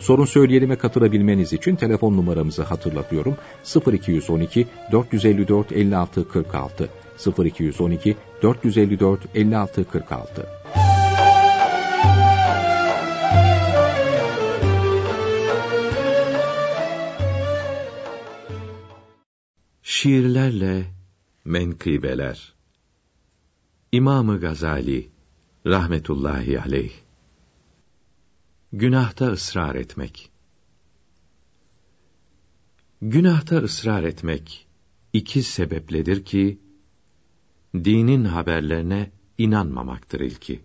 Sorun söyleyelime katılabilmeniz için telefon numaramızı hatırlatıyorum. 0212 454 56 46 0212 454 56 46 Şiirlerle menkıbeler. İmamı Gazali rahmetullahi aleyh Günahta ısrar etmek Günahta ısrar etmek iki sebepledir ki dinin haberlerine inanmamaktır ilki.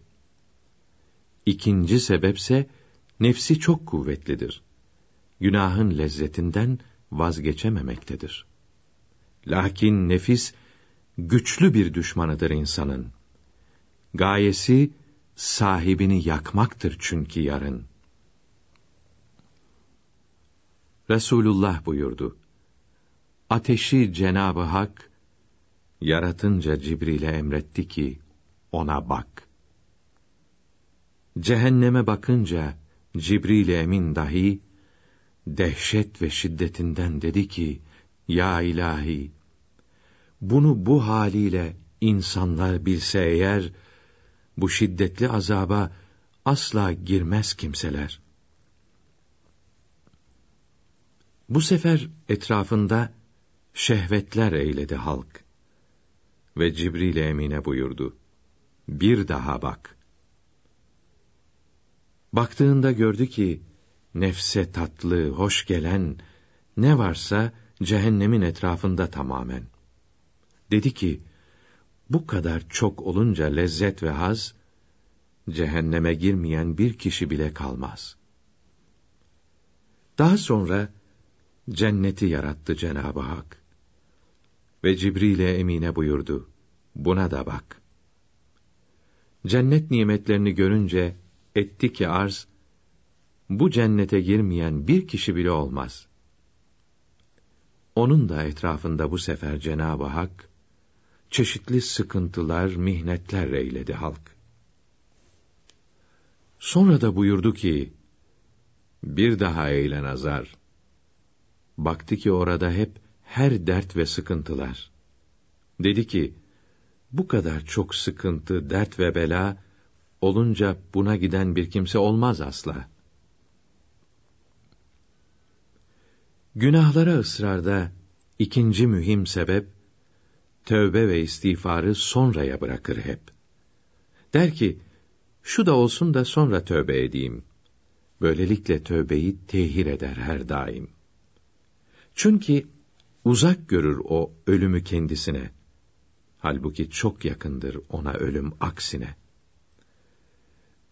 İkinci sebepse nefsi çok kuvvetlidir. Günahın lezzetinden vazgeçememektedir. Lakin nefis güçlü bir düşmanıdır insanın. Gayesi sahibini yakmaktır çünkü yarın. Resulullah buyurdu. Ateşi Cenabı Hak yaratınca Cibril'e emretti ki ona bak. Cehenneme bakınca Cibril Emin dahi dehşet ve şiddetinden dedi ki: Ya ilahi, bunu bu haliyle insanlar bilse eğer bu şiddetli azaba asla girmez kimseler. Bu sefer etrafında şehvetler eyledi halk. Ve Cibril Emine buyurdu. Bir daha bak. Baktığında gördü ki, nefse tatlı, hoş gelen, ne varsa cehennemin etrafında tamamen. Dedi ki, bu kadar çok olunca lezzet ve haz, cehenneme girmeyen bir kişi bile kalmaz. Daha sonra, cenneti yarattı Cenab-ı Hak. Ve Cibril'e emine buyurdu, buna da bak. Cennet nimetlerini görünce, etti ki arz, bu cennete girmeyen bir kişi bile olmaz. Onun da etrafında bu sefer Cenab-ı Hak, çeşitli sıkıntılar, mihnetler eyledi halk. Sonra da buyurdu ki, bir daha eyle nazar. Baktı ki orada hep her dert ve sıkıntılar. Dedi ki, bu kadar çok sıkıntı, dert ve bela, olunca buna giden bir kimse olmaz asla. Günahlara ısrarda ikinci mühim sebep, tövbe ve istiğfarı sonraya bırakır hep. Der ki, şu da olsun da sonra tövbe edeyim. Böylelikle tövbeyi tehir eder her daim. Çünkü uzak görür o ölümü kendisine. Halbuki çok yakındır ona ölüm aksine.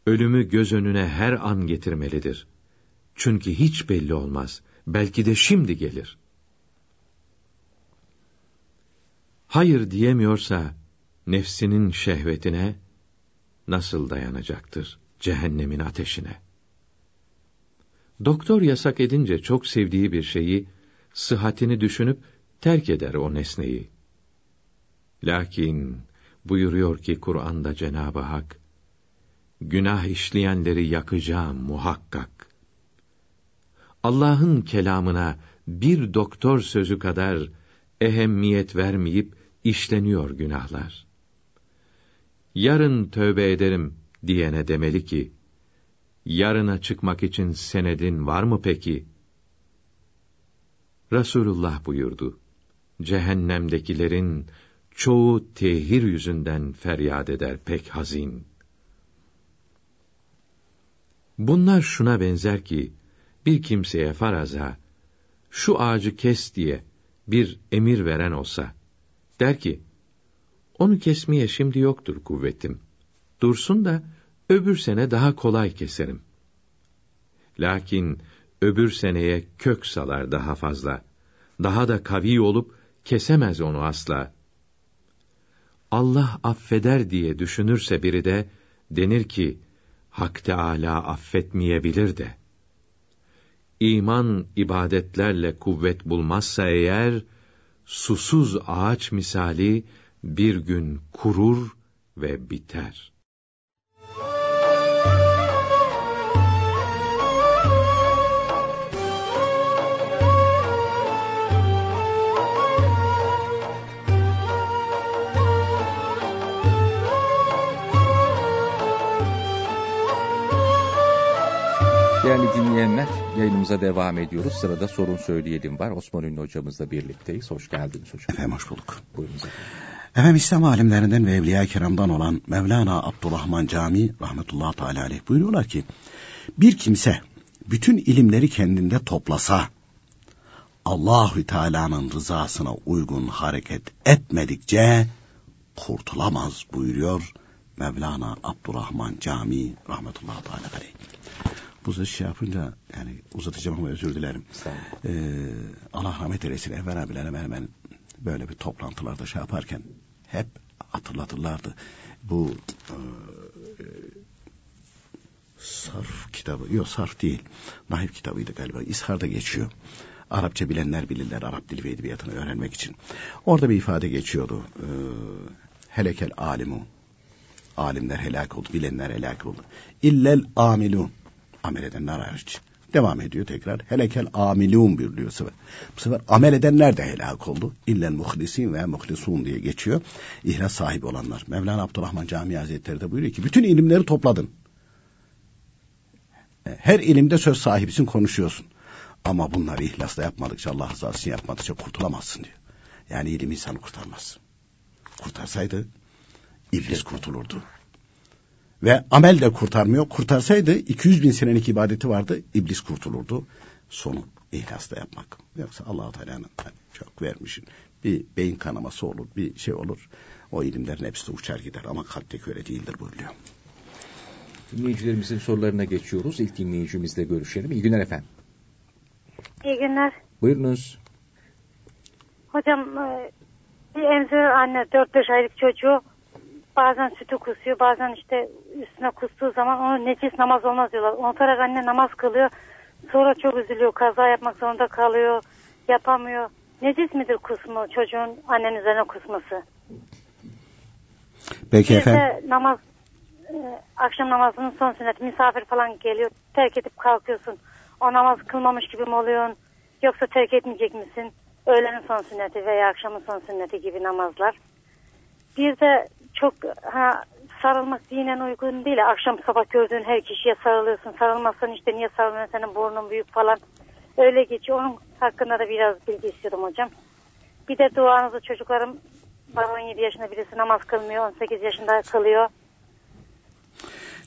Ölümü göz önüne her an getirmelidir. Çünkü hiç belli olmaz. Belki de şimdi gelir. Hayır diyemiyorsa nefsinin şehvetine nasıl dayanacaktır cehennemin ateşine? Doktor yasak edince çok sevdiği bir şeyi sıhhatini düşünüp terk eder o nesneyi. Lakin buyuruyor ki Kur'an'da Cenab-ı Hak günah işleyenleri yakacağım muhakkak. Allah'ın kelamına bir doktor sözü kadar ehemmiyet vermeyip işleniyor günahlar. Yarın tövbe ederim diyene demeli ki, yarına çıkmak için senedin var mı peki? Resulullah buyurdu, cehennemdekilerin çoğu tehir yüzünden feryat eder pek hazin. Bunlar şuna benzer ki, bir kimseye faraza, şu ağacı kes diye bir emir veren olsa, der ki, onu kesmeye şimdi yoktur kuvvetim. Dursun da öbür sene daha kolay keserim. Lakin öbür seneye kök salar daha fazla. Daha da kavi olup kesemez onu asla. Allah affeder diye düşünürse biri de denir ki Hak Teâlâ affetmeyebilir de. İman ibadetlerle kuvvet bulmazsa eğer susuz ağaç misali bir gün kurur ve biter. Değerli dinleyenler, yayınımıza devam ediyoruz. Sırada sorun söyleyelim var. Osman Ünlü hocamızla birlikteyiz. Hoş geldiniz hocam. Efendim hoş bulduk. Buyurunuz efendim. Efendim İslam alimlerinden ve Evliya-i Kiram'dan olan Mevlana Abdurrahman Cami rahmetullahi teala aleyh buyuruyorlar ki bir kimse bütün ilimleri kendinde toplasa Allahü Teala'nın rızasına uygun hareket etmedikçe kurtulamaz buyuruyor Mevlana Abdurrahman Cami rahmetullahi teala aleyh. Bu da şey yapınca yani uzatacağım ama özür dilerim. Ee, Allah rahmet eylesin Enver abiler hemen hemen böyle bir toplantılarda şey yaparken hep hatırlatırlardı. Bu e, sarf kitabı, yok sarf değil. Nahif kitabıydı galiba. İshar'da geçiyor. Arapça bilenler bilirler Arap dili ve edebiyatını öğrenmek için. Orada bir ifade geçiyordu. Ee, helekel alimu. Alimler helak oldu, bilenler helak oldu. İllel amilun. Amel edenler hariç. Devam ediyor tekrar. Helekel amilun buyuruyor bu sefer. Bu sefer amel edenler de helak oldu. İllel muhlisin ve muhlisun diye geçiyor. İhlas sahibi olanlar. Mevlana Abdurrahman Camii Hazretleri de buyuruyor ki bütün ilimleri topladın. Her ilimde söz sahibisin konuşuyorsun. Ama bunları ihlasla yapmadıkça Allah rızası için yapmadıkça kurtulamazsın diyor. Yani ilim insanı kurtarmaz. Kurtarsaydı iblis kurtulurdu. Ve amel de kurtarmıyor. Kurtarsaydı 200 bin senelik ibadeti vardı. iblis kurtulurdu. Sonu ihlasla yapmak. Yoksa allah Teala'nın hani çok vermişin. Bir beyin kanaması olur, bir şey olur. O ilimlerin hepsi de uçar gider. Ama kalpteki öyle değildir buyuruyor. Dinleyicilerimizin sorularına geçiyoruz. İlk dinleyicimizle görüşelim. İyi günler efendim. İyi günler. Buyurunuz. Hocam e, bir emzir anne 4-5 aylık çocuğu bazen sütü kusuyor bazen işte üstüne kustuğu zaman onu necis namaz olmaz diyorlar. Unutarak anne namaz kılıyor. Sonra çok üzülüyor. Kaza yapmak zorunda kalıyor. Yapamıyor. Necis midir kusmu çocuğun annenin üzerine kusması? Peki Bir efendim. namaz e, akşam namazının son sünneti misafir falan geliyor. Terk edip kalkıyorsun. O namaz kılmamış gibi mi oluyorsun? Yoksa terk etmeyecek misin? Öğlenin son sünneti veya akşamın son sünneti gibi namazlar. Bir de çok ha, sarılmak dinen uygun değil. Akşam sabah gördüğün her kişiye sarılıyorsun. Sarılmazsan işte niye sarılmıyorsun senin burnun büyük falan. Öyle geçiyor. Onun hakkında da biraz bilgi istiyorum hocam. Bir de duanızı çocuklarım var 17 yaşında birisi namaz kılmıyor. 18 yaşında kılıyor.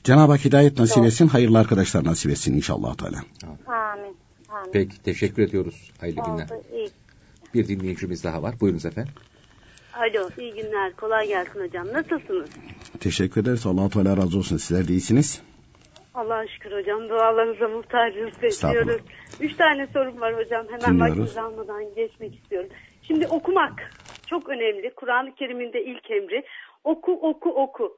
Cenab-ı Hak hidayet nasip etsin. Hayırlı arkadaşlar nasip etsin inşallah Teala. Amin. Amin. Peki teşekkür ediyoruz. Hayırlı günler. Oldu, iyi. Bir dinleyicimiz daha var. Buyurunuz efendim. Alo, iyi günler. Kolay gelsin hocam. Nasılsınız? Teşekkür ederiz. allah Teala razı olsun. Sizler de iyisiniz. Allah'a şükür hocam. Dualarınıza muhtacız. Bekliyoruz. Üç tane sorum var hocam. Hemen vaktinizi almadan geçmek istiyorum. Şimdi okumak çok önemli. Kur'an-ı Kerim'in de ilk emri. Oku, oku, oku.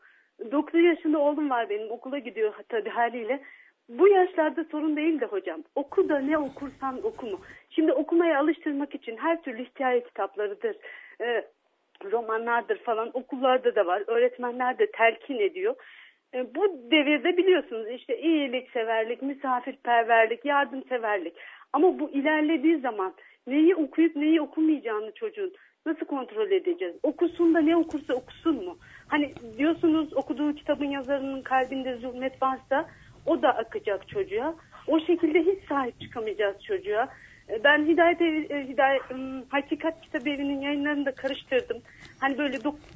9 yaşında oğlum var benim. Okula gidiyor tabii haliyle. Bu yaşlarda sorun değil de hocam. Oku da ne okursan oku mu? Şimdi okumaya alıştırmak için her türlü hikaye kitaplarıdır. Ee, romanlardır falan okullarda da var. Öğretmenler de telkin ediyor. E, bu devirde biliyorsunuz işte iyilikseverlik, misafirperverlik, yardımseverlik. Ama bu ilerlediği zaman neyi okuyup neyi okumayacağını çocuğun nasıl kontrol edeceğiz? Okusun da ne okursa okusun mu? Hani diyorsunuz okuduğu kitabın yazarının kalbinde zulmet varsa o da akacak çocuğa. O şekilde hiç sahip çıkamayacağız çocuğa. E, Ben Hidayet, Evi- e, Hidayet Hakikat Kitabı Evi'nin yayınlarını da karıştırdım. Hani böyle dok-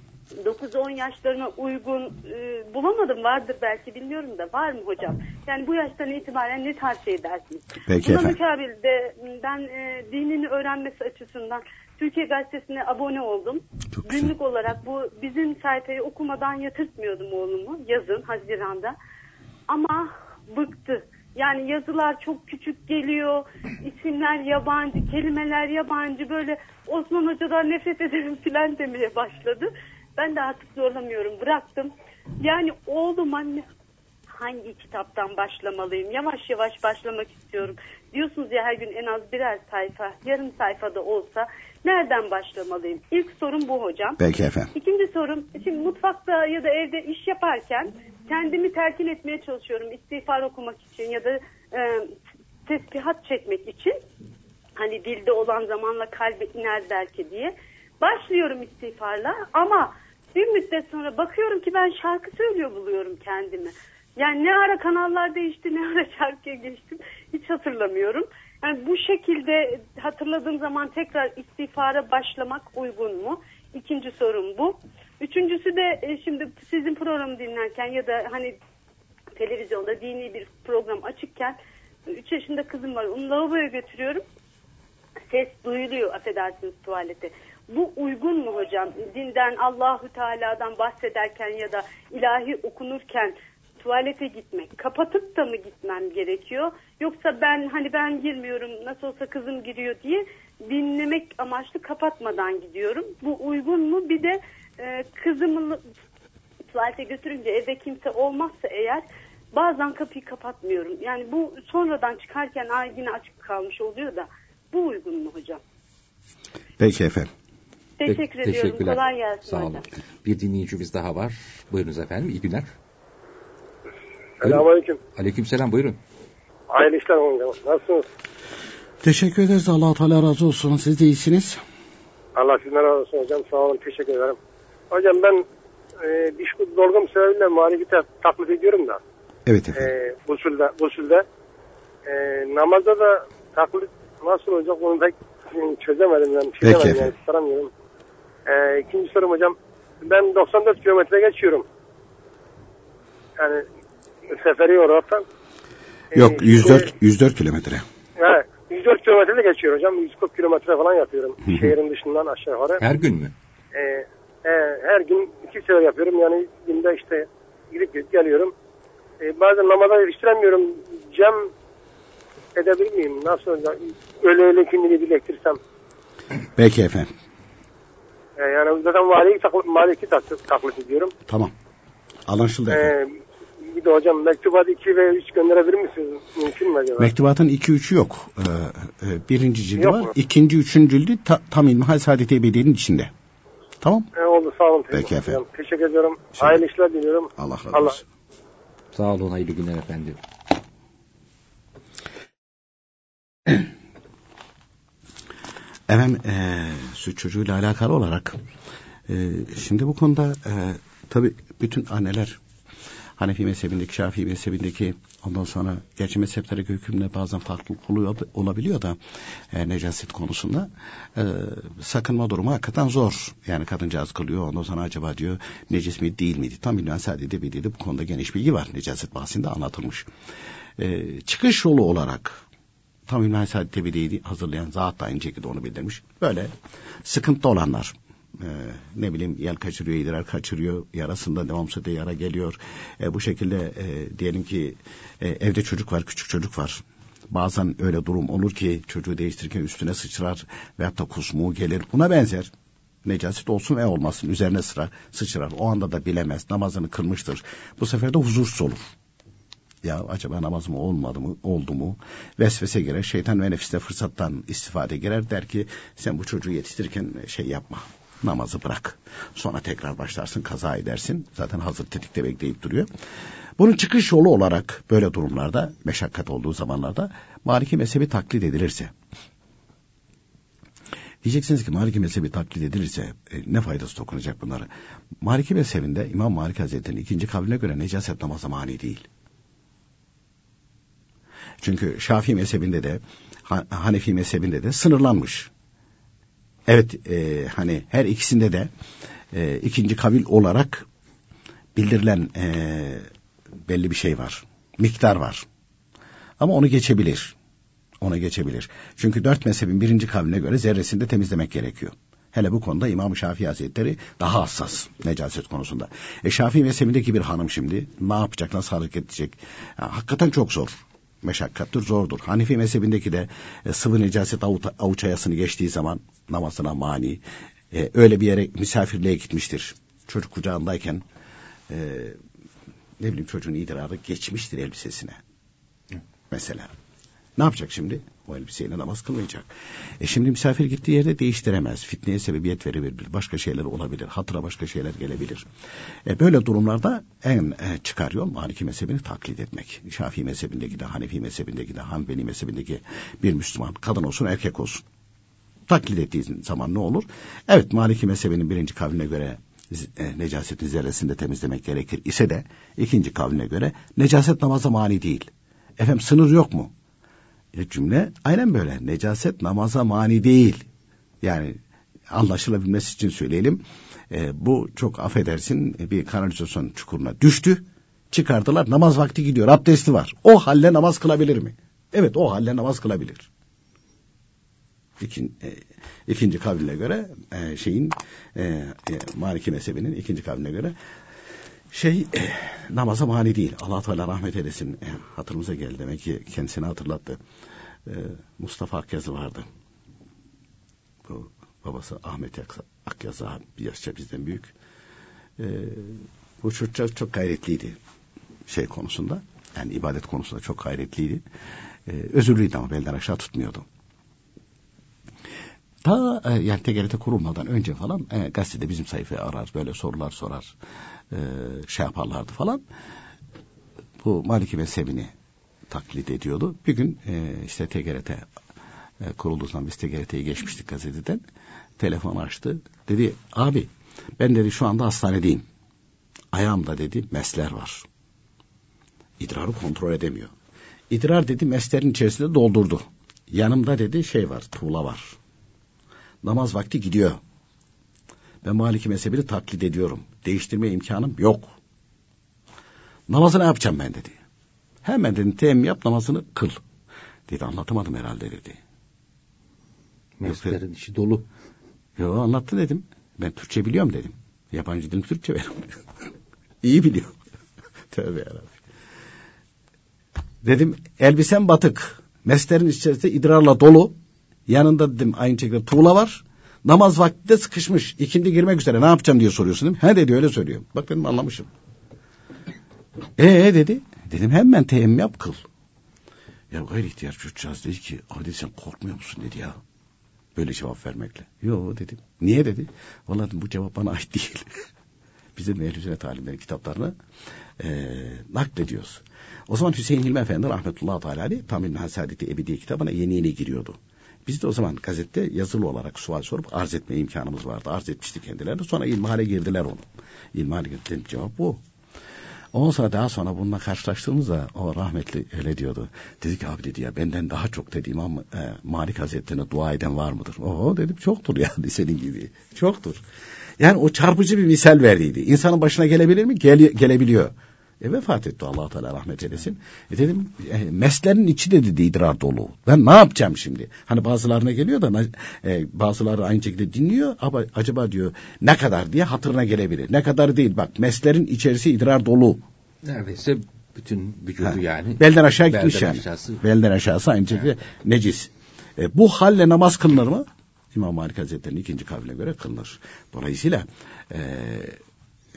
9-10 yaşlarına uygun e, bulamadım vardır belki bilmiyorum da var mı hocam? Yani bu yaştan itibaren ne tavsiye edersiniz? Peki Buna efendim. mukabil de ben e, dinini öğrenmesi açısından Türkiye Gazetesi'ne abone oldum. Çok güzel. Günlük olarak bu bizim sayfayı okumadan yatırtmıyordum oğlumu yazın Haziran'da. Ama bıktı. Yani yazılar çok küçük geliyor, isimler yabancı, kelimeler yabancı böyle Osman Hoca'dan nefret ederim filan demeye başladı. Ben de artık zorlamıyorum, bıraktım. Yani oğlum anne hangi kitaptan başlamalıyım? Yavaş yavaş başlamak istiyorum. Diyorsunuz ya her gün en az birer sayfa, yarım sayfada olsa nereden başlamalıyım? İlk sorum bu hocam. Peki efendim. İkinci sorum, şimdi mutfakta ya da evde iş yaparken kendimi telkin etmeye çalışıyorum. İstiğfar okumak için ya da e, tesbihat çekmek için. Hani dilde olan zamanla kalbe iner belki diye. Başlıyorum istiğfarla ama bir müddet sonra bakıyorum ki ben şarkı söylüyor buluyorum kendimi. Yani ne ara kanallar değişti ne ara şarkıya geçtim hiç hatırlamıyorum. Yani bu şekilde hatırladığım zaman tekrar istiğfara başlamak uygun mu? İkinci sorum bu. Üçüncüsü de e, şimdi sizin programı dinlerken ya da hani televizyonda dini bir program açıkken 3 yaşında kızım var onu lavaboya götürüyorum. Ses duyuluyor affedersiniz tuvalete. Bu uygun mu hocam? Dinden Allahu Teala'dan bahsederken ya da ilahi okunurken tuvalete gitmek kapatıp da mı gitmem gerekiyor yoksa ben hani ben girmiyorum nasıl olsa kızım giriyor diye dinlemek amaçlı kapatmadan gidiyorum bu uygun mu bir de e, kızımı tuvalete götürünce evde kimse olmazsa eğer bazen kapıyı kapatmıyorum yani bu sonradan çıkarken ay yine açık kalmış oluyor da bu uygun mu hocam? Peki efendim. Teşekkür ediyorum. Teşekkürler. Kolay gelsin Sağ olun. hocam. Bir dinleyicimiz daha var. Buyurunuz efendim. İyi günler. Selamünaleyküm. Aleykümselam buyurun. Hayırlı işler hocam. Nasılsınız? Teşekkür ederiz. Allah Teala razı olsun. Siz de iyisiniz. Allah sizden razı olsun hocam. Sağ olun. Teşekkür ederim. Hocam ben e, diş dolgum sebebiyle malifi taklit ediyorum da. Evet efendim. E, usulde, usulde. E, namazda da taklit nasıl olacak onu e, çözemedim. Yani, Peki yani, efendim. çıkaramıyorum. E, ikinci sorum hocam. Ben 94 kilometre geçiyorum. Yani seferi olaraktan. E, Yok işte- 104 104 kilometre. Evet. 104 kilometre de geçiyor hocam. 140 kilometre falan yapıyorum. Şehrin dışından aşağı yukarı. Her gün mü? Ee, e, her gün iki sefer yapıyorum. Yani günde işte gidip gidip geliyorum. Ee, bazen namaza yetiştiremiyorum. Cem edebilir miyim? Nasıl olacak? Öyle öyle kimliği birleştirsem. Peki efendim. Ee, yani zaten Maliki, taklit, Maliki taklit, taklit ediyorum. Tamam. Anlaşıldı efendim. Ee, bir de hocam mektubat 2 ve 3 gönderebilir misiniz? Mümkün mü acaba? Mektubatın 2-3'ü yok. Ee, e, birinci cildi Yok var. mu? İkinci, üçüncü cildi ta, tam İlmihal Saadet Ebediye'nin içinde. Tamam. Ee, oldu sağ olun. Peki efendim. Teşekkür ediyorum. Şey- Hayırlı işler diliyorum. Allah razı Allah- olsun. Sağ olun. Hayırlı günler efendim. Efendim e, süt çocuğuyla alakalı olarak e, şimdi bu konuda e, tabi bütün anneler Hanefi mezhebindeki, Şafii mezhebindeki ondan sonra gerçi mezheplere hükümle bazen farklılık oluyor, olabiliyor da e, necaset konusunda e, sakınma durumu hakikaten zor. Yani kadıncağız kılıyor ondan sonra acaba diyor necis mi değil miydi? Tam bilmem sadede bildiği bu konuda geniş bilgi var. Necaset bahsinde anlatılmış. E, çıkış yolu olarak tam İlmihal Saadet Tebliği hazırlayan zat da aynı şekilde onu bildirmiş. Böyle sıkıntı olanlar e, ne bileyim yel kaçırıyor, idrar kaçırıyor, yarasında devamsızda yara geliyor. E, bu şekilde e, diyelim ki e, evde çocuk var, küçük çocuk var. Bazen öyle durum olur ki çocuğu değiştirirken üstüne sıçrar veyahut da kusmuğu gelir. Buna benzer necaset olsun ve olmasın üzerine sıra sıçrar. O anda da bilemez namazını kılmıştır. Bu sefer de huzursuz olur ya acaba namaz mı olmadı mı oldu mu vesvese girer şeytan ve nefiste fırsattan istifade girer der ki sen bu çocuğu yetiştirirken şey yapma namazı bırak sonra tekrar başlarsın kaza edersin zaten hazır tetikte bekleyip duruyor bunun çıkış yolu olarak böyle durumlarda meşakkat olduğu zamanlarda Maliki mezhebi taklit edilirse Diyeceksiniz ki Maliki mezhebi taklit edilirse e, ne faydası dokunacak bunlara? Maliki mezhebinde İmam Malik Hazretleri'nin ikinci kavline göre necaset namazı mani değil. Çünkü Şafii mezhebinde de Ha- Hanefi mezhebinde de sınırlanmış. Evet e, hani her ikisinde de e, ikinci kavil olarak bildirilen e, belli bir şey var. Miktar var. Ama onu geçebilir. Onu geçebilir. Çünkü dört mezhebin birinci kavline göre zerresini de temizlemek gerekiyor. Hele bu konuda İmam-ı Şafii Hazretleri daha hassas necaset konusunda. E Şafii mezhebindeki bir hanım şimdi ne yapacak, nasıl hareket edecek? Ya, hakikaten çok zor. Meşakkattir, zordur. Hanifi mezhebindeki de e, sıvı necaset avuç, avuç ayasını geçtiği zaman namazına mani. E, öyle bir yere misafirliğe gitmiştir. Çocuk kucağındayken e, ne bileyim çocuğun idrarı geçmiştir elbisesine. Mesela. Ne yapacak şimdi? O elbiseyle namaz kılmayacak. E şimdi misafir gittiği yerde değiştiremez. Fitneye sebebiyet verebilir. Başka şeyler olabilir. Hatıra başka şeyler gelebilir. E böyle durumlarda en e, çıkar yol Maliki mezhebini taklit etmek. Şafii mezhebindeki de, Hanefi mezhebindeki de, Hanbeli mezhebindeki bir Müslüman kadın olsun erkek olsun. Taklit ettiği zaman ne olur? Evet Maliki mezhebinin birinci kavline göre e, necasetin zerresini temizlemek gerekir ise de ikinci kavline göre necaset namaza mani değil. Efendim sınır yok mu? E, cümle aynen böyle. Necaset namaza mani değil. Yani anlaşılabilmesi için söyleyelim. E, bu çok affedersin bir kanalizasyon çukuruna düştü. Çıkardılar namaz vakti gidiyor abdesti var. O halle namaz kılabilir mi? Evet o halle namaz kılabilir. İkin, e, ikinci kavline göre e, şeyin e, e, Maliki mezhebinin ikinci kavline göre şey namaza mani değil. Allah Teala rahmet eylesin. E, hatırımıza geldi demek ki kendisini hatırlattı. E, Mustafa Akyazı vardı. Bu babası Ahmet Akyazı bir yaşça bizden büyük. E, bu çocuk çok gayretliydi şey konusunda. Yani ibadet konusunda çok gayretliydi. E, özürlüydü ama belden aşağı tutmuyordu. Ta e, yani TGRT kurulmadan önce falan e, gazetede bizim sayfayı arar böyle sorular sorar e, şey yaparlardı falan. Bu Maliki mezhebini taklit ediyordu. Bir gün e, işte TGRT e, kurulduğu zaman biz TGRT'yi geçmiştik gazeteden. Telefon açtı. Dedi abi ben dedi şu anda hastanedeyim. Ayağımda dedi mesler var. İdrarı kontrol edemiyor. İdrar dedi meslerin içerisinde doldurdu. Yanımda dedi şey var tuğla var. Namaz vakti gidiyor. Ben Maliki mezhebini taklit ediyorum. Değiştirme imkanım yok. Namazı ne yapacağım ben dedi. Hemen dedim teyemmüm yap namazını kıl. Dedi anlatamadım herhalde dedi. Meslerin işi dolu. Yo anlattı dedim. Ben Türkçe biliyorum dedim. Yabancı dilim Türkçe benim. İyi biliyorum. Tövbe yarabbim. Dedim elbisem batık. Meslerin içerisinde idrarla dolu. Yanında dedim aynı şekilde tuğla var. Namaz vaktinde sıkışmış. İkindi girmek üzere ne yapacağım diye soruyorsun değil mi? He dedi öyle söylüyor. Bak benim anlamışım. Ee dedi. Dedim hemen teyemmüm yap kıl. Ya gayri ihtiyar çocukcağız dedi ki Adi sen korkmuyor musun dedi ya. Böyle cevap vermekle. Yo dedim. Niye dedi. Vallahi bu cevap bana ait değil. Bizim Ehl-i Sünnet kitaplarını e, naklediyoruz. O zaman Hüseyin Hilmi Efendi rahmetullahi teala aleyh Tamil Hasadeti Ebedi kitabına yeni yeni giriyordu. Biz de o zaman gazette yazılı olarak sual sorup arz etme imkanımız vardı. Arz etmişti kendilerine. Sonra ilmihale girdiler onu. İlmihale girdiler. Cevap bu. Ondan sonra daha sonra bununla karşılaştığımızda o rahmetli öyle diyordu. Dedi ki abi dedi ya benden daha çok dedi İmam e, Malik Hazretleri'ne dua eden var mıdır? Oho dedim çoktur yani senin gibi. Çoktur. Yani o çarpıcı bir misal verdiydi. İnsanın başına gelebilir mi? Gel, gelebiliyor. E vefat etti allah Teala rahmet eylesin. E dedim e, meslerin içi de dedi idrar dolu. Ben ne yapacağım şimdi? Hani bazılarına geliyor da e, bazıları aynı şekilde dinliyor ama acaba diyor ne kadar diye hatırına gelebilir. Ne kadar değil bak meslerin içerisi idrar dolu. Neredeyse bütün vücudu ha, yani. Belden aşağı gitmiş belden yani. Aşağısı. Belden aşağısı aynı şekilde yani. necis. E, bu halle namaz kılınır mı? İmam Malik Hazretleri'nin ikinci kavline göre kılınır. Dolayısıyla e,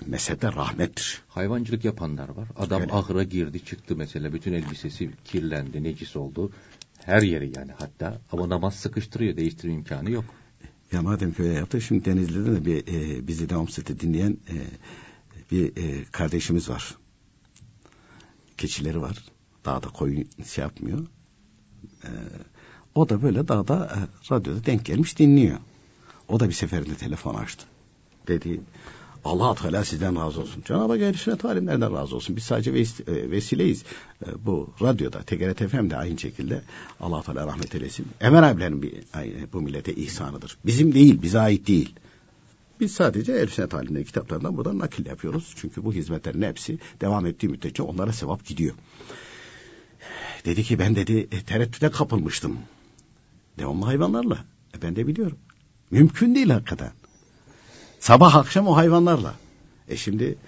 mezhepler rahmettir. Hayvancılık yapanlar var. Adam Öyle. ahıra girdi çıktı mesela bütün elbisesi kirlendi, necis oldu. Her yeri yani hatta ama namaz sıkıştırıyor değiştirme imkanı yok. Ya madem ki öyle yaptı şimdi Denizli'de de bir e, bizi devam seti dinleyen e, bir e, kardeşimiz var. Keçileri var. Dağda koyun şey yapmıyor. E, o da böyle dağda e, radyoda denk gelmiş dinliyor. O da bir seferinde telefon açtı. Dedi Allah Teala sizden razı olsun. Cenab-ı Hak erişine talimlerden razı olsun. Biz sadece e, vesileyiz. E, bu radyoda, TGRT FM'de aynı şekilde Allah Teala rahmet eylesin. Emel abilerin bir, bu millete ihsanıdır. Bizim değil, bize ait değil. Biz sadece erişine talimleri kitaplarından buradan nakil yapıyoruz. Çünkü bu hizmetlerin hepsi devam ettiği müddetçe onlara sevap gidiyor. Dedi ki ben dedi e, tereddüte kapılmıştım. Devamlı hayvanlarla. E, ben de biliyorum. Mümkün değil hakikaten. Sabah akşam o hayvanlarla. E şimdi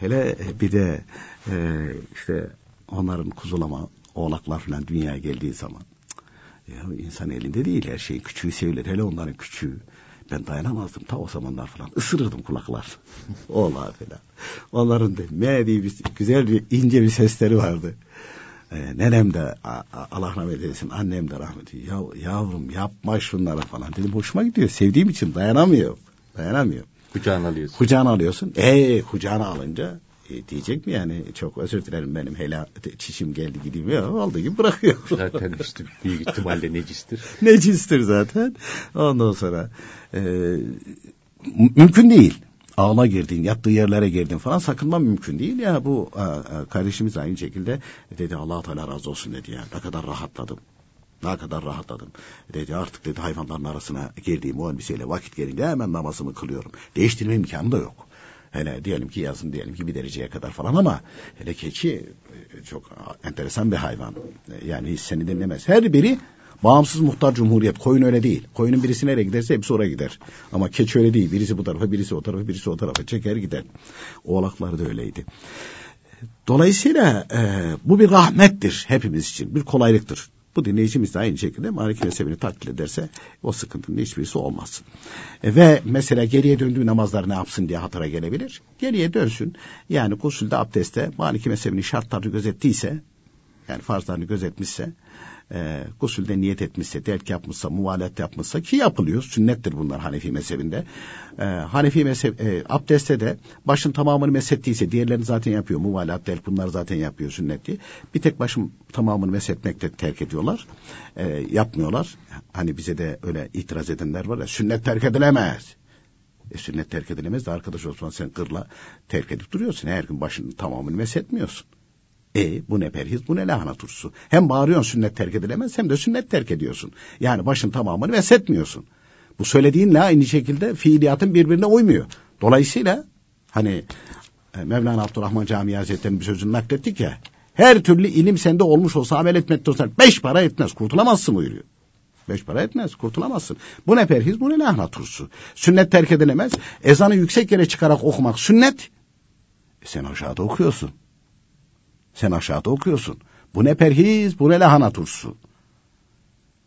hele bir de e, işte onların kuzulama, Oğlaklar falan dünyaya geldiği zaman. Ya insan elinde değil her şey. Küçüğü sevilir. Hele onların küçüğü. Ben dayanamazdım ta o zamanlar falan. Isırırdım kulaklar. Oğlağı falan. Onların da ne diye bir, güzel bir ince bir sesleri vardı. Ee, nenem de Allah rahmet eylesin annem de rahmet ya, yavrum yapma şunlara falan dedim hoşuma gidiyor sevdiğim için dayanamıyor dayanamıyor kucağına alıyorsun kucağına alıyorsun ee kucağına alınca e, diyecek mi yani çok özür dilerim benim hele çişim geldi gideyim ya oldu gibi bırakıyor. Zaten işte büyük ihtimalle necistir. necistir zaten. Ondan sonra e, mümkün değil. Ağla girdin, yattığı yerlere girdin falan sakınma mümkün değil ya bu a, a, kardeşimiz aynı şekilde dedi Allah Teala razı olsun dedi ya ne kadar rahatladım. Ne kadar rahatladım. Dedi artık dedi hayvanların arasına girdiğim o elbiseyle vakit gelince hemen namazımı kılıyorum. Değiştirme imkanı da yok. Hele diyelim ki yazın diyelim ki bir dereceye kadar falan ama hele keçi e, çok enteresan bir hayvan. E, yani hiç seni dinlemez. Her biri bağımsız muhtar cumhuriyet. Koyun öyle değil. Koyunun birisi nereye giderse hepsi oraya gider. Ama keçi öyle değil. Birisi bu tarafa, birisi o tarafa, birisi o tarafa çeker gider. Oğlaklar da öyleydi. Dolayısıyla e, bu bir rahmettir hepimiz için. Bir kolaylıktır. Bu dinleyicimiz de aynı şekilde Maliki mezhebini takdir ederse o sıkıntının hiçbirisi olmaz. E, ve mesela geriye döndüğü namazlar ne yapsın diye hatıra gelebilir. Geriye dönsün. Yani gusülde abdestte Maliki mezhebinin şartlarını gözettiyse yani farzlarını gözetmişse e, gusülde niyet etmişse, derk yapmışsa, muvalet yapmışsa ki yapılıyor. Sünnettir bunlar Hanefi mezhebinde. E, Hanefi mezhep, e, abdestte de başın tamamını meshettiyse diğerlerini zaten yapıyor. Muvalat, derk bunlar zaten yapıyor sünneti. Bir tek başın tamamını meshetmekte terk ediyorlar. E, yapmıyorlar. Hani bize de öyle itiraz edenler var ya sünnet terk edilemez. E, sünnet terk edilemez de arkadaş Osman sen kırla terk edip duruyorsun. Her gün başın tamamını meshetmiyorsun. E bu ne perhiz bu ne lahana turşusu. Hem bağırıyorsun sünnet terk edilemez hem de sünnet terk ediyorsun. Yani başın tamamını veshetmiyorsun. Bu söylediğinle aynı şekilde fiiliyatın birbirine uymuyor. Dolayısıyla hani e, Mevlana Abdurrahman Camii Hazretleri'nin bir sözünü naklettik ya. Her türlü ilim sende olmuş olsa amel etmekte olsa beş para etmez kurtulamazsın buyuruyor. Beş para etmez kurtulamazsın. Bu ne perhiz bu ne lahana turşusu. Sünnet terk edilemez. Ezanı yüksek yere çıkarak okumak sünnet. E sen aşağıda okuyorsun. Sen aşağıda okuyorsun. Bu ne perhiz, bu ne lahana turşusu.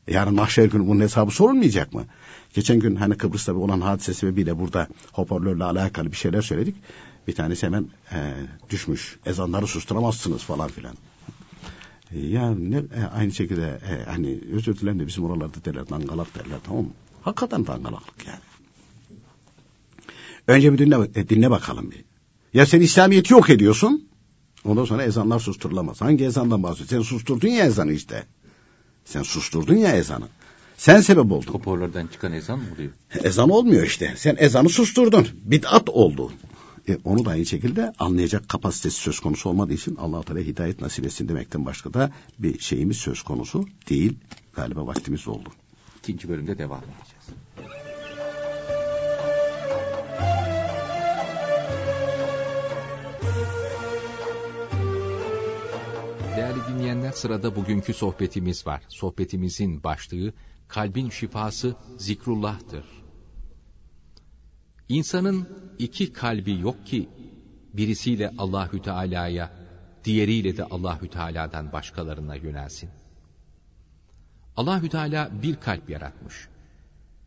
Yarın mahşer günü bunun hesabı sorulmayacak mı? Geçen gün hani Kıbrıs'ta olan hadise sebebiyle burada hoparlörle alakalı bir şeyler söyledik. Bir tanesi hemen e, düşmüş. Ezanları susturamazsınız falan filan. E, ya ne, e, aynı şekilde e, hani özür dilerim de bizim oralarda derler dangalak derler tamam mı? Hakikaten dangalaklık yani. Önce bir dinle, e, dinle bakalım bir. Ya sen İslamiyet'i yok ediyorsun. Ondan sonra ezanlar susturulamaz. Hangi ezandan bahsediyorsun? Sen susturdun ya ezanı işte. Sen susturdun ya ezanı. Sen sebep oldun. Hoparlörden çıkan ezan mı oluyor? Ezan olmuyor işte. Sen ezanı susturdun. Bid'at oldu. E, onu da aynı şekilde anlayacak kapasitesi söz konusu olmadığı için allah Teala hidayet nasip etsin demekten başka da bir şeyimiz söz konusu değil. Galiba vaktimiz oldu. İkinci bölümde devam edeceğiz. Değerli dinleyenler sırada bugünkü sohbetimiz var. Sohbetimizin başlığı kalbin şifası zikrullah'tır. İnsanın iki kalbi yok ki birisiyle Allahü Teala'ya, diğeriyle de Allahü Teala'dan başkalarına yönelsin. Allahü Teala bir kalp yaratmış.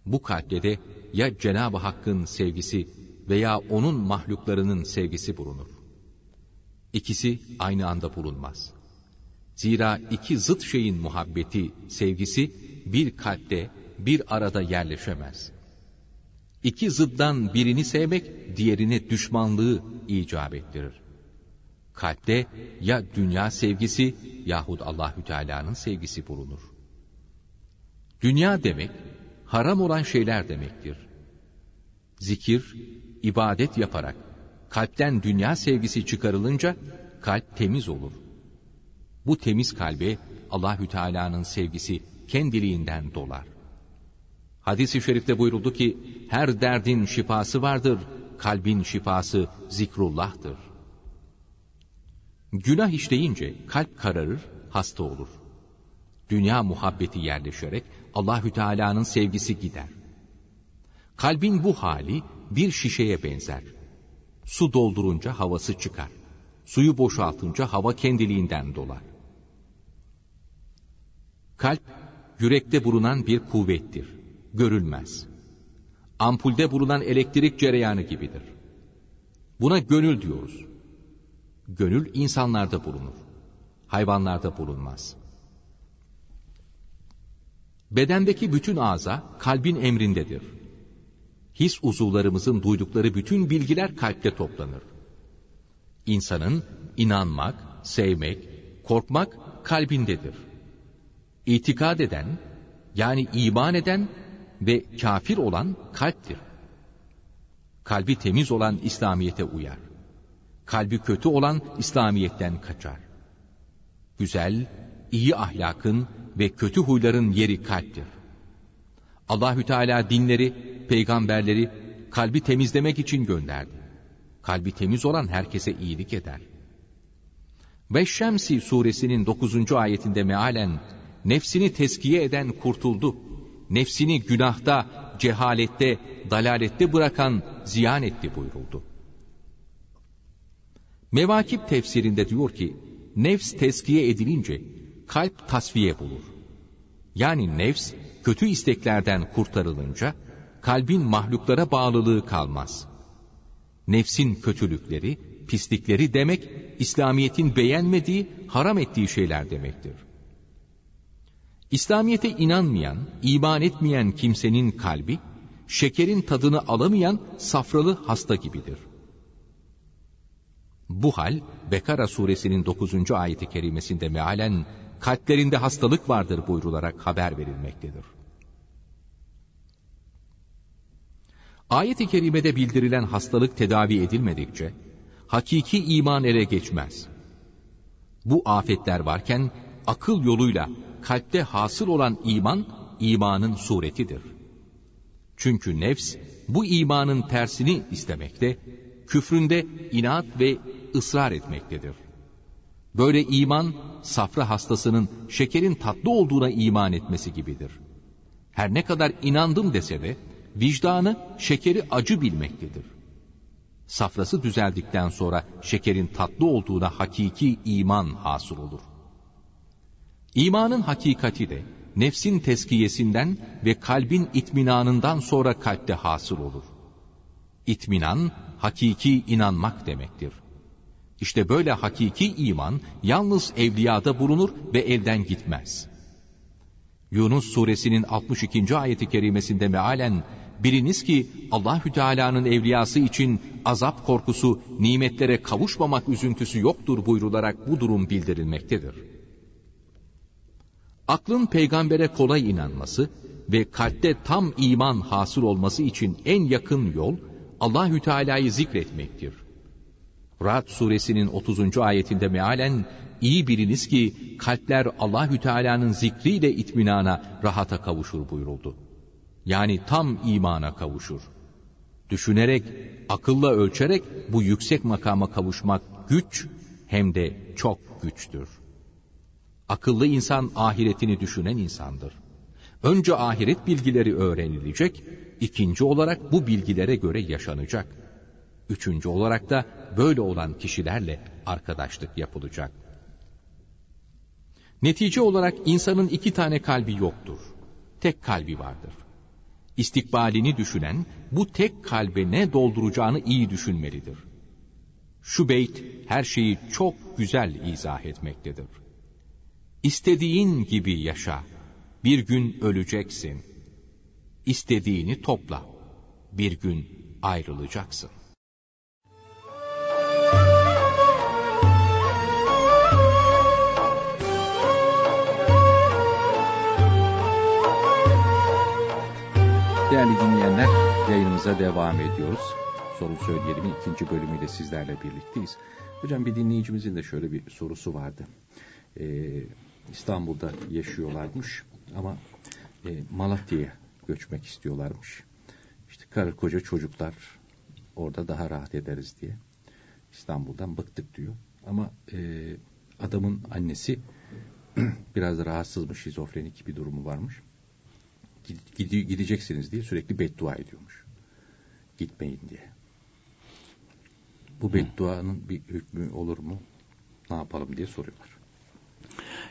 Bu kalpte de ya Cenab-ı Hakk'ın sevgisi veya onun mahluklarının sevgisi bulunur. İkisi aynı anda bulunmaz. Zira iki zıt şeyin muhabbeti, sevgisi bir kalpte bir arada yerleşemez. İki zıddan birini sevmek diğerine düşmanlığı icap ettirir. Kalpte ya dünya sevgisi yahut Allahü Teala'nın sevgisi bulunur. Dünya demek haram olan şeyler demektir. Zikir, ibadet yaparak kalpten dünya sevgisi çıkarılınca kalp temiz olur. Bu temiz kalbe Allahü Teala'nın sevgisi kendiliğinden dolar. Hadis-i şerifte buyuruldu ki her derdin şifası vardır, kalbin şifası zikrullah'tır. Günah işleyince kalp kararır, hasta olur. Dünya muhabbeti yerleşerek Allahü Teala'nın sevgisi gider. Kalbin bu hali bir şişeye benzer. Su doldurunca havası çıkar. Suyu boşaltınca hava kendiliğinden dolar. Kalp, yürekte bulunan bir kuvvettir. Görülmez. Ampulde bulunan elektrik cereyanı gibidir. Buna gönül diyoruz. Gönül insanlarda bulunur. Hayvanlarda bulunmaz. Bedendeki bütün ağza kalbin emrindedir. His uzuvlarımızın duydukları bütün bilgiler kalpte toplanır. İnsanın inanmak, sevmek, korkmak kalbindedir. İtikad eden, yani iman eden ve kafir olan kalptir. Kalbi temiz olan İslamiyet'e uyar. Kalbi kötü olan İslamiyet'ten kaçar. Güzel, iyi ahlakın ve kötü huyların yeri kalptir. Allahü Teala dinleri, peygamberleri kalbi temizlemek için gönderdi. Kalbi temiz olan herkese iyilik eder. Ve Şemsi suresinin 9. ayetinde mealen nefsini teskiye eden kurtuldu. Nefsini günahta, cehalette, dalalette bırakan ziyan etti buyuruldu. Mevakip tefsirinde diyor ki, nefs teskiye edilince kalp tasfiye bulur. Yani nefs kötü isteklerden kurtarılınca kalbin mahluklara bağlılığı kalmaz. Nefsin kötülükleri, pislikleri demek İslamiyet'in beğenmediği, haram ettiği şeyler demektir. İslamiyete inanmayan, iman etmeyen kimsenin kalbi, şekerin tadını alamayan safralı hasta gibidir. Bu hal, Bekara suresinin 9. ayeti kerimesinde mealen, kalplerinde hastalık vardır buyrularak haber verilmektedir. Ayet-i kerimede bildirilen hastalık tedavi edilmedikçe, hakiki iman ele geçmez. Bu afetler varken, akıl yoluyla kalpte hasıl olan iman, imanın suretidir. Çünkü nefs, bu imanın tersini istemekte, küfründe inat ve ısrar etmektedir. Böyle iman, safra hastasının şekerin tatlı olduğuna iman etmesi gibidir. Her ne kadar inandım dese de, vicdanı şekeri acı bilmektedir. Safrası düzeldikten sonra şekerin tatlı olduğuna hakiki iman hasıl olur. İmanın hakikati de nefsin teskiyesinden ve kalbin itminanından sonra kalpte hasıl olur. İtminan, hakiki inanmak demektir. İşte böyle hakiki iman yalnız evliyada bulunur ve elden gitmez. Yunus suresinin 62. ayeti kerimesinde mealen biriniz ki Allahü Teala'nın evliyası için azap korkusu, nimetlere kavuşmamak üzüntüsü yoktur buyrularak bu durum bildirilmektedir. Aklın peygambere kolay inanması ve kalpte tam iman hasıl olması için en yakın yol Allahü Teala'yı zikretmektir. Ra'd suresinin 30. ayetinde mealen iyi biliniz ki kalpler Allahü Teala'nın zikriyle itminana, rahata kavuşur buyuruldu. Yani tam imana kavuşur. Düşünerek, akılla ölçerek bu yüksek makama kavuşmak güç hem de çok güçtür. Akıllı insan ahiretini düşünen insandır. Önce ahiret bilgileri öğrenilecek, ikinci olarak bu bilgilere göre yaşanacak. Üçüncü olarak da böyle olan kişilerle arkadaşlık yapılacak. Netice olarak insanın iki tane kalbi yoktur. Tek kalbi vardır. İstikbalini düşünen bu tek kalbe ne dolduracağını iyi düşünmelidir. Şu beyt her şeyi çok güzel izah etmektedir. İstediğin gibi yaşa. Bir gün öleceksin. İstediğini topla. Bir gün ayrılacaksın. Değerli dinleyenler, yayınımıza devam ediyoruz. Soru Söyleyelim'in ikinci bölümüyle sizlerle birlikteyiz. Hocam bir dinleyicimizin de şöyle bir sorusu vardı. Ee, İstanbul'da yaşıyorlarmış ama e, Malatya'ya göçmek istiyorlarmış. İşte karı koca çocuklar orada daha rahat ederiz diye. İstanbul'dan bıktık diyor. Ama e, adamın annesi biraz rahatsızmış, şizofrenik bir durumu varmış. Gide, gideceksiniz diye sürekli beddua ediyormuş. Gitmeyin diye. Bu bedduanın bir hükmü olur mu? Ne yapalım diye soruyorlar.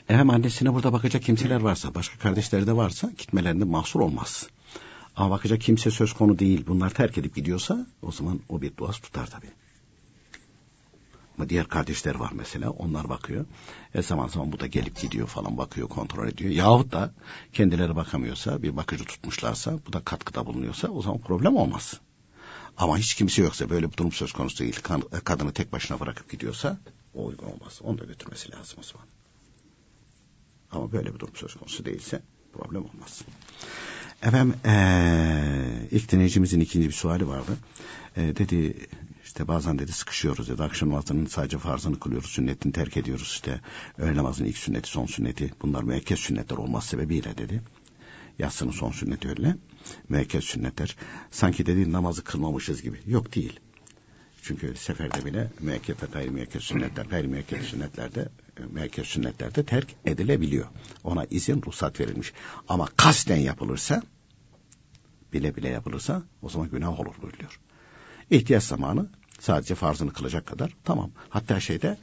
Hem annesine burada bakacak kimseler varsa, başka kardeşleri de varsa gitmelerinde mahsur olmaz. Ama bakacak kimse söz konu değil. Bunlar terk edip gidiyorsa o zaman o bir duası tutar tabii. Ama diğer kardeşler var mesela onlar bakıyor. E zaman zaman bu da gelip gidiyor falan bakıyor kontrol ediyor. Yahut da kendileri bakamıyorsa bir bakıcı tutmuşlarsa bu da katkıda bulunuyorsa o zaman problem olmaz. Ama hiç kimse yoksa böyle bir durum söz konusu değil. Kadını tek başına bırakıp gidiyorsa o uygun olmaz. Onu da götürmesi lazım o zaman. Ama böyle bir durum söz konusu değilse problem olmaz. Efendim ee, ilk dinleyicimizin ikinci bir suali vardı. E, dedi işte bazen dedi sıkışıyoruz dedi. Akşam namazının sadece farzını kılıyoruz. Sünnetini terk ediyoruz işte. Öğle namazının ilk sünneti son sünneti. Bunlar müekkez sünnetler olmaz sebebiyle dedi. Yatsının son sünneti öyle. Müekkez sünnetler. Sanki dedi namazı kılmamışız gibi. Yok değil. Çünkü seferde bile müekkez ve gayri müekkez sünnetler, gayri müekkez sünnetlerde, müekkez sünnetlerde terk edilebiliyor. Ona izin, ruhsat verilmiş. Ama kasten yapılırsa, bile bile yapılırsa o zaman günah olur buyuruyor. İhtiyaç zamanı sadece farzını kılacak kadar tamam. Hatta şeyde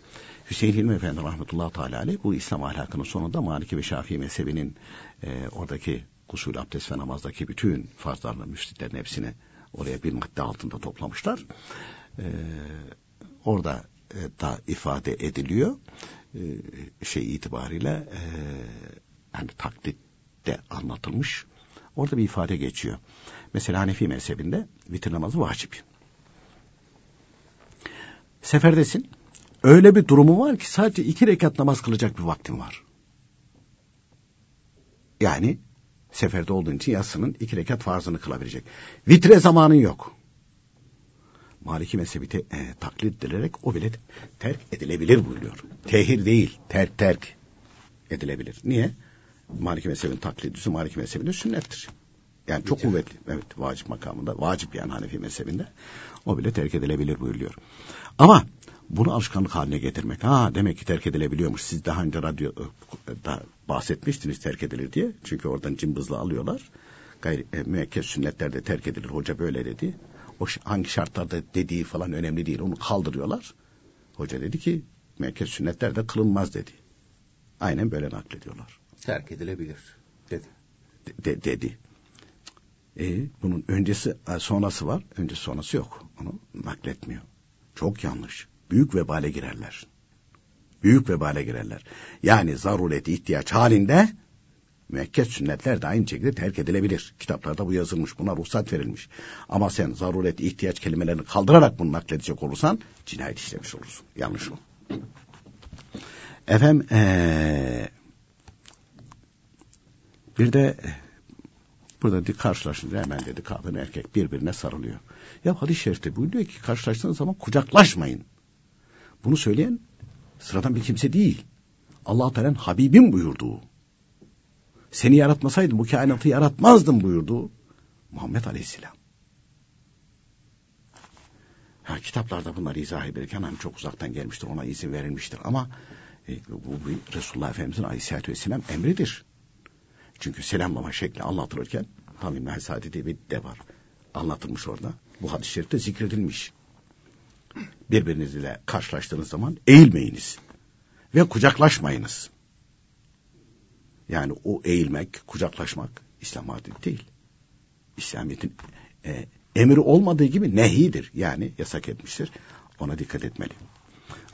Hüseyin Hilmi Efendi rahmetullahi teala aleyh bu İslam ahlakının sonunda Maliki ve Şafii mezhebinin e, oradaki gusül, abdest ve namazdaki bütün farzlarla müftitlerin hepsini oraya bir madde altında toplamışlar. E, orada e, da ifade ediliyor. E, şey itibariyle e, yani taklitte anlatılmış. Orada bir ifade geçiyor. Mesela Hanefi mezhebinde vitir namazı vacip. Seferdesin. Öyle bir durumu var ki sadece iki rekat namaz kılacak bir vaktin var. Yani seferde olduğun için yatsının iki rekat farzını kılabilecek. Vitre zamanın yok. Maliki mezhebi te, e, taklit edilerek o bile terk edilebilir buyuruyor. Tehir değil, terk terk edilebilir. Niye? Maliki mezhebinin taklidisi Maliki mezhebinde sünnettir. Yani çok kuvvetli. Evet vacip makamında. Vacip yani Hanefi mezhebinde. O bile terk edilebilir buyuruyor. Ama bunu alışkanlık haline getirmek. Ha demek ki terk edilebiliyormuş. Siz daha önce radyoda bahsetmiştiniz terk edilir diye. Çünkü oradan cımbızla alıyorlar. Gayri, e, müekkez sünnetlerde terk edilir. Hoca böyle dedi. O hangi şartlarda dediği falan önemli değil. Onu kaldırıyorlar. Hoca dedi ki müekkez sünnetlerde kılınmaz dedi. Aynen böyle naklediyorlar. Terk edilebilir dedi. De, de, dedi. E, bunun öncesi e, sonrası var. Öncesi sonrası yok. Onu nakletmiyor. Çok yanlış. Büyük vebale girerler. Büyük vebale girerler. Yani zarureti ihtiyaç halinde müekked sünnetler de aynı şekilde terk edilebilir. Kitaplarda bu yazılmış. Buna ruhsat verilmiş. Ama sen zaruret ihtiyaç kelimelerini kaldırarak bunu nakledecek olursan cinayet işlemiş olursun. Yanlış o. Efendim ee, bir de Burada dedi karşılaşınca hemen dedi kadın erkek birbirine sarılıyor. Ya hadis-i şerifte buyuruyor ki karşılaştığınız zaman kucaklaşmayın. Bunu söyleyen sıradan bir kimse değil. Allah Teala'nın Habibim buyurduğu. Seni yaratmasaydım bu kainatı yaratmazdım buyurduğu Muhammed Aleyhisselam. Ha, kitaplarda bunları izah ederken hani çok uzaktan gelmiştir ona izin verilmiştir ama e, bu bir Resulullah Efendimizin Aleyhisselatü Vesselam emridir. Çünkü selamlama şekli anlatılırken tabi mesadi diye bir de var. Anlatılmış orada. Bu hadis-i şerifte zikredilmiş. Birbirinizle karşılaştığınız zaman eğilmeyiniz. Ve kucaklaşmayınız. Yani o eğilmek, kucaklaşmak İslam adeti değil. İslamiyet'in e, emri olmadığı gibi nehidir. Yani yasak etmiştir. Ona dikkat etmeli.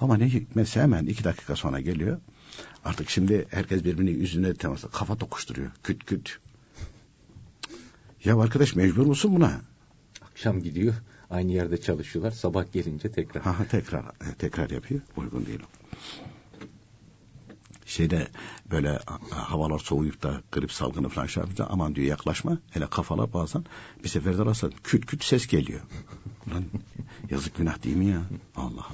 Ama ne hikmetse hemen iki dakika sonra geliyor. Artık şimdi herkes birbirinin yüzüne temasla kafa tokuşturuyor. Küt küt. Ya arkadaş mecbur musun buna? Akşam gidiyor. Aynı yerde çalışıyorlar. Sabah gelince tekrar. Ha, tekrar e, tekrar yapıyor. Uygun değil. Şeyde böyle havalar soğuyup da grip salgını falan şey yapınca aman diyor yaklaşma. Hele kafalar bazen bir seferde rastladım. Küt küt ses geliyor. Lan yazık günah değil mi ya? Allah Allah.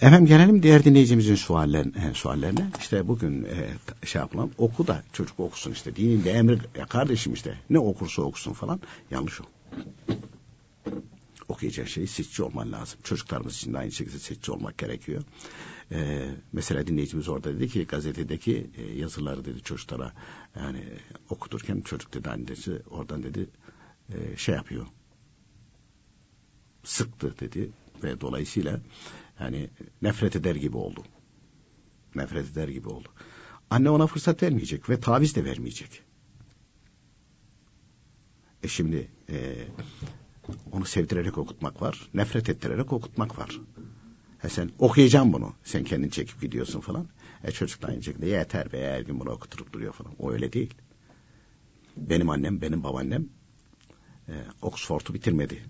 Efendim gelelim diğer dinleyicimizin suallerine. suallerine. İşte bugün e, şey yapılan oku da çocuk okusun işte. Dinin de emri ya kardeşim işte ne okursa okusun falan. Yanlış o. Okuyacağı şeyi seçici olman lazım. Çocuklarımız için de aynı şekilde seçici olmak gerekiyor. Ee, mesela dinleyicimiz orada dedi ki gazetedeki e, yazıları dedi çocuklara yani okuturken çocuk dedi annesi oradan dedi e, şey yapıyor sıktı dedi ve dolayısıyla yani nefret eder gibi oldu. Nefret eder gibi oldu. Anne ona fırsat vermeyecek ve taviz de vermeyecek. E şimdi e, onu sevdirerek okutmak var, nefret ettirerek okutmak var. E sen okuyacağım bunu, sen kendin çekip gidiyorsun falan. E çocuk da aynı şekilde yeter be her gün bunu okuturup duruyor falan. O öyle değil. Benim annem, benim babaannem e, Oxford'u bitirmedi.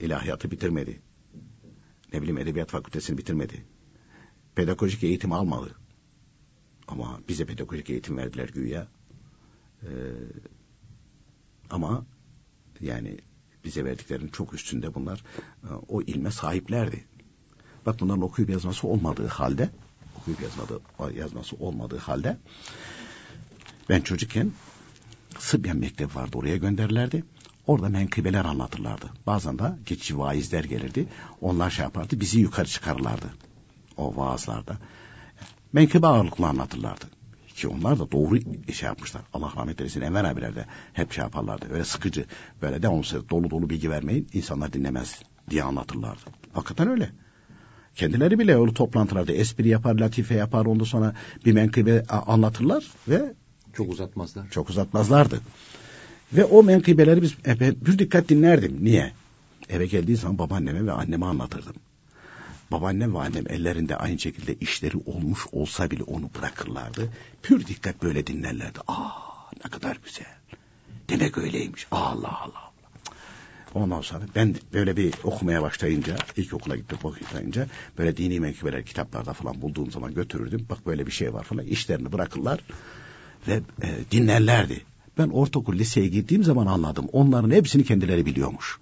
İlahiyatı bitirmedi. Ne bileyim edebiyat fakültesini bitirmedi. Pedagojik eğitim almadı. Ama bize pedagojik eğitim verdiler güya. Ee, ama yani bize verdiklerinin çok üstünde bunlar e, o ilme sahiplerdi. Bak bunların okuyup yazması olmadığı halde okuyup yazmadı, yazması olmadığı halde ben çocukken Sıbyan Mektebi vardı oraya gönderirlerdi. Orada menkıbeler anlatırlardı. Bazen de geçici vaizler gelirdi. Onlar şey yapardı bizi yukarı çıkarırlardı. O vaazlarda. Menkıbe ağırlıklı anlatırlardı. Ki onlar da doğru şey yapmışlar. Allah rahmet eylesin Enver abiler de hep şey yaparlardı. Öyle sıkıcı böyle de olsa dolu dolu bilgi vermeyin insanlar dinlemez diye anlatırlardı. Hakikaten öyle. Kendileri bile öyle toplantılarda espri yapar, latife yapar, ondan sonra bir menkıbe anlatırlar ve çok uzatmazlar. Çok uzatmazlardı. Ve o menkıbeleri biz bir dikkat dinlerdim. Niye? Eve geldiği zaman babaanneme ve anneme anlatırdım. Babaannem ve annem ellerinde aynı şekilde işleri olmuş olsa bile onu bırakırlardı. Pür dikkat böyle dinlerlerdi. Aa ne kadar güzel. Demek öyleymiş. Allah Allah. Ondan sonra ben böyle bir okumaya başlayınca, ilk okula gidip okuyunca böyle dini menkıbeler kitaplarda falan bulduğum zaman götürürdüm. Bak böyle bir şey var falan. İşlerini bırakırlar ve e, dinlerlerdi. Ben ortaokul liseye gittiğim zaman anladım. Onların hepsini kendileri biliyormuş.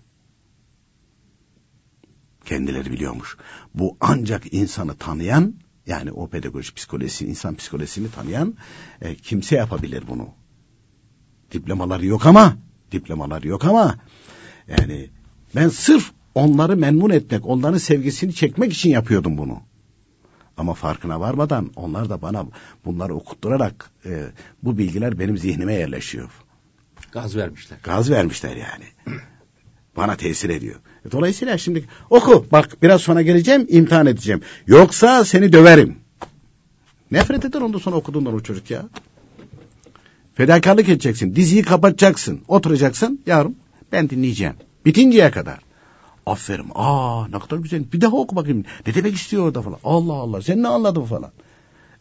Kendileri biliyormuş. Bu ancak insanı tanıyan yani o pedagoji psikolojisi, insan psikolojisini tanıyan e, kimse yapabilir bunu. Diplomaları yok ama, diplomaları yok ama yani ben sırf onları memnun etmek, onların sevgisini çekmek için yapıyordum bunu. Ama farkına varmadan onlar da bana bunları okutturarak e, bu bilgiler benim zihnime yerleşiyor. Gaz vermişler. Gaz vermişler yani. bana tesir ediyor. E, dolayısıyla şimdi oku bak biraz sonra geleceğim imtihan edeceğim. Yoksa seni döverim. Nefret eder ondan sonra okuduğundan o çocuk ya. Fedakarlık edeceksin. Diziyi kapatacaksın. Oturacaksın. Yavrum ben dinleyeceğim. Bitinceye kadar. Aferin. Aa ne kadar güzel. Bir daha oku bakayım. Ne demek istiyor orada falan. Allah Allah. Sen ne anladın falan.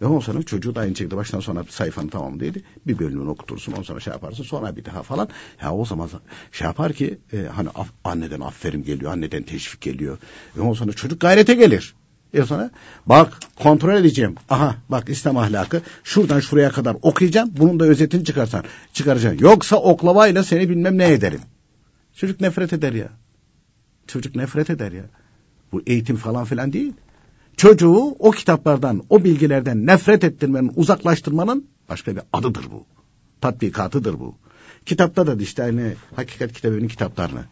Ve ondan sonra çocuğu da aynı şekilde baştan sona sayfanı tamam dedi. Bir bölümünü okutursun ondan sonra şey yaparsın sonra bir daha falan. Ya o zaman şey yapar ki e, hani af, anneden aferin geliyor anneden teşvik geliyor. Ve ondan sonra çocuk gayrete gelir. E sonra bak kontrol edeceğim. Aha bak İslam ahlakı şuradan şuraya kadar okuyacağım. Bunun da özetini çıkarsan çıkaracaksın. Yoksa oklavayla seni bilmem ne ederim. Çocuk nefret eder ya. Çocuk nefret eder ya. Bu eğitim falan filan değil. Çocuğu o kitaplardan, o bilgilerden nefret ettirmenin, uzaklaştırmanın başka bir adıdır bu. Tatbikatıdır bu. Kitapta da işte aynı hakikat kitabının kitaplarını.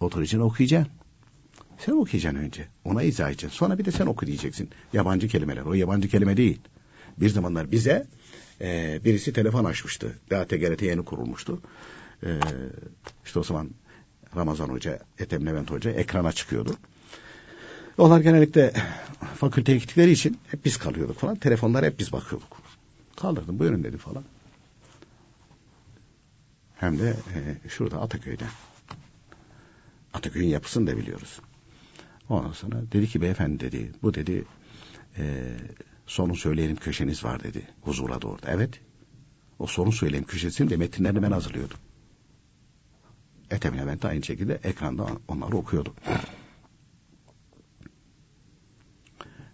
Oturacaksın okuyacaksın. Sen okuyacaksın önce. Ona izah edeceksin. Sonra bir de sen oku diyeceksin. Yabancı kelimeler. O yabancı kelime değil. Bir zamanlar bize e, birisi telefon açmıştı. Daha TGRT yeni kurulmuştu. E, işte o zaman Ramazan Hoca, Ethem Levent Hoca ekrana çıkıyordu. Onlar genellikle fakülteye gittikleri için hep biz kalıyorduk falan. Telefonlara hep biz bakıyorduk. Kaldırdım buyurun dedi falan. Hem de e, şurada Ataköy'de. Ataköy'ün yapısını da biliyoruz. Ondan sonra dedi ki beyefendi dedi bu dedi e, sonu söyleyelim köşeniz var dedi. Huzura doğru. Evet. O sonu söyleyelim köşesini de metinlerini ben hazırlıyordum. Ethem Levent aynı şekilde ekranda onları okuyordu.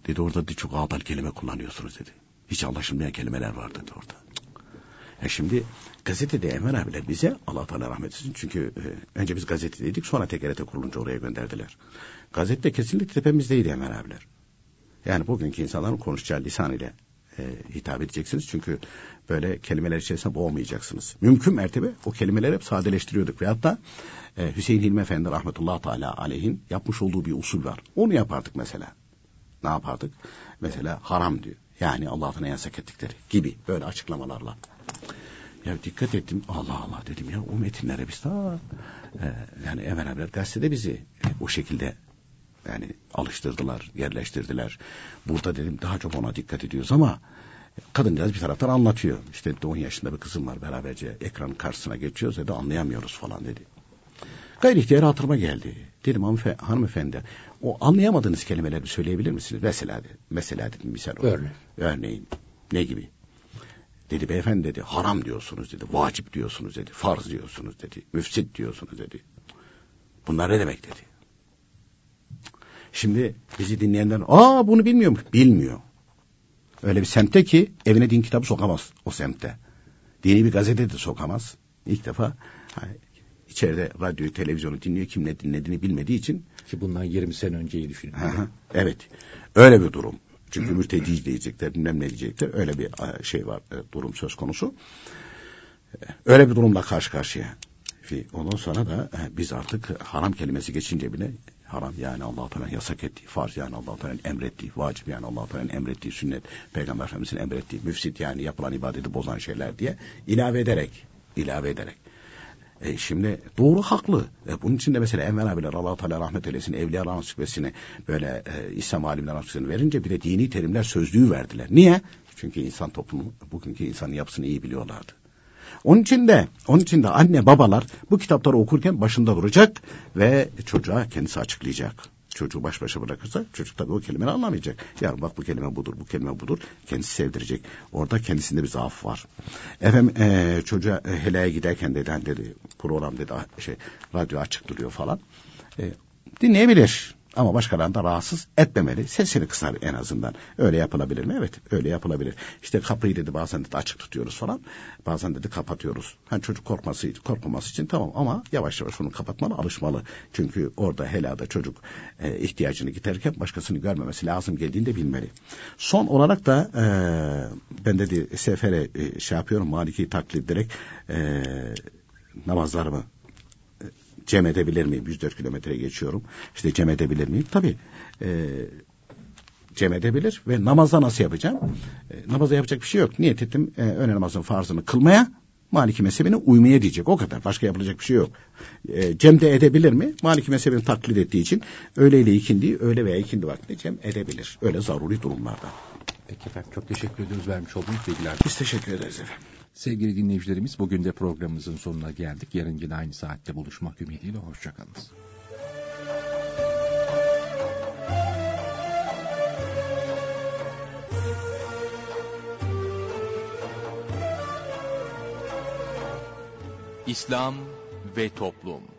Dedi orada dedi, çok ağdal kelime kullanıyorsunuz dedi. Hiç anlaşılmayan kelimeler var dedi orada. E şimdi gazetede Enver abiler bize Allah Teala rahmet etsin. Çünkü e, önce biz gazetedeydik sonra TGRT kurulunca oraya gönderdiler. Gazete kesinlikle tepemizdeydi Enver abiler. Yani bugünkü insanların konuşacağı lisan ile e, hitap edeceksiniz. Çünkü böyle kelimeler içerisinde boğmayacaksınız. Mümkün mertebe o kelimeleri hep sadeleştiriyorduk. Ve hatta e, Hüseyin Hilmi Efendi rahmetullah teala aleyhin yapmış olduğu bir usul var. Onu yapardık mesela. Ne yapardık? Mesela haram diyor. Yani Allah'ın yasak ettikleri gibi böyle açıklamalarla. Ya dikkat ettim Allah Allah dedim ya o metinlere biz daha e, yani evvel evvel gazetede bizi e, o şekilde Yani alıştırdılar, yerleştirdiler. Burada dedim daha çok ona dikkat ediyoruz ama kadıncağız bir taraftan anlatıyor. İşte 10 yaşında bir kızım var beraberce ekranın karşısına geçiyoruz dedi anlayamıyoruz falan dedi. Gayri ihtiyar hatırıma geldi. Dedim hanımefendi, hanımefendi o anlayamadığınız kelimeleri söyleyebilir misiniz? Mesela, mesela dedim misal Örneğin. Örneğin ne gibi? Dedi beyefendi dedi haram diyorsunuz dedi, vacip diyorsunuz dedi, farz diyorsunuz dedi, müfsit diyorsunuz dedi. Bunlar ne demek dedi. Şimdi bizi dinleyenler aa bunu bilmiyor mu? Bilmiyor. Öyle bir semtte ki evine din kitabı sokamaz o semtte. Dini bir gazete de sokamaz. İlk defa hani, içeride radyoyu, televizyonu dinliyor. Kim ne dinlediğini bilmediği için. Ki bundan 20 sene önceyi düşünün. evet. Öyle bir durum. Çünkü mürteci diyecekler, bilmem ne diyecekler. Öyle bir şey var, e, durum söz konusu. E, öyle bir durumla karşı karşıya. Ondan sonra da e, biz artık haram kelimesi geçince bile haram yani Allah Teala yasak ettiği, farz yani Allah Teala'nın emrettiği, vacip yani Allah Teala'nın emrettiği, sünnet Peygamber Efendimiz'in emrettiği, müfsit yani yapılan ibadeti bozan şeyler diye ilave ederek, ilave ederek. E şimdi doğru haklı. E bunun için de mesela Enver abiler Allah Teala rahmet eylesin evliyalar ansiklopedisini böyle e, İslam alimler ansiklopedisini verince bir de dini terimler sözlüğü verdiler. Niye? Çünkü insan toplumu bugünkü insanın yapısını iyi biliyorlardı. Onun için de, onun için de anne babalar bu kitapları okurken başında duracak ve çocuğa kendisi açıklayacak. Çocuğu baş başa bırakırsa çocuk tabii o kelimeyi anlamayacak. Ya bak bu kelime budur, bu kelime budur. Kendisi sevdirecek. Orada kendisinde bir zaaf var. Efendim e, çocuğa e, helaya giderken dedi, hani dedi program dedi şey radyo açık duruyor falan. E, dinleyebilir. Ama başkalarını da rahatsız etmemeli. Sesini kısar en azından. Öyle yapılabilir mi? Evet öyle yapılabilir. İşte kapıyı dedi bazen dedi açık tutuyoruz falan. Bazen dedi kapatıyoruz. Hani çocuk korkması, korkmaması için tamam ama yavaş yavaş onu kapatmalı, alışmalı. Çünkü orada helada çocuk e, ihtiyacını giderken başkasını görmemesi lazım geldiğinde bilmeli. Son olarak da e, ben dedi sefere e, şey yapıyorum Maliki taklit ederek e, namazlarımı cem edebilir miyim? 104 kilometre geçiyorum. İşte cem edebilir miyim? Tabii. E, cem edebilir ve namazda nasıl yapacağım? E, namazda yapacak bir şey yok. Niyet ettim e, öğle namazın farzını kılmaya Maliki mezhebine uymaya diyecek. O kadar. Başka yapılacak bir şey yok. E, cem de edebilir mi? Maliki mezhebini taklit ettiği için öğle ile ikindi, öğle veya ikindi vakti cem edebilir. Öyle zaruri durumlarda. Peki efendim çok teşekkür ediyoruz vermiş olduğunuz bilgiler. Biz teşekkür ederiz efendim. Sevgili dinleyicilerimiz bugün de programımızın sonuna geldik. Yarın yine aynı saatte buluşmak ümidiyle hoşçakalınız. İslam ve Toplum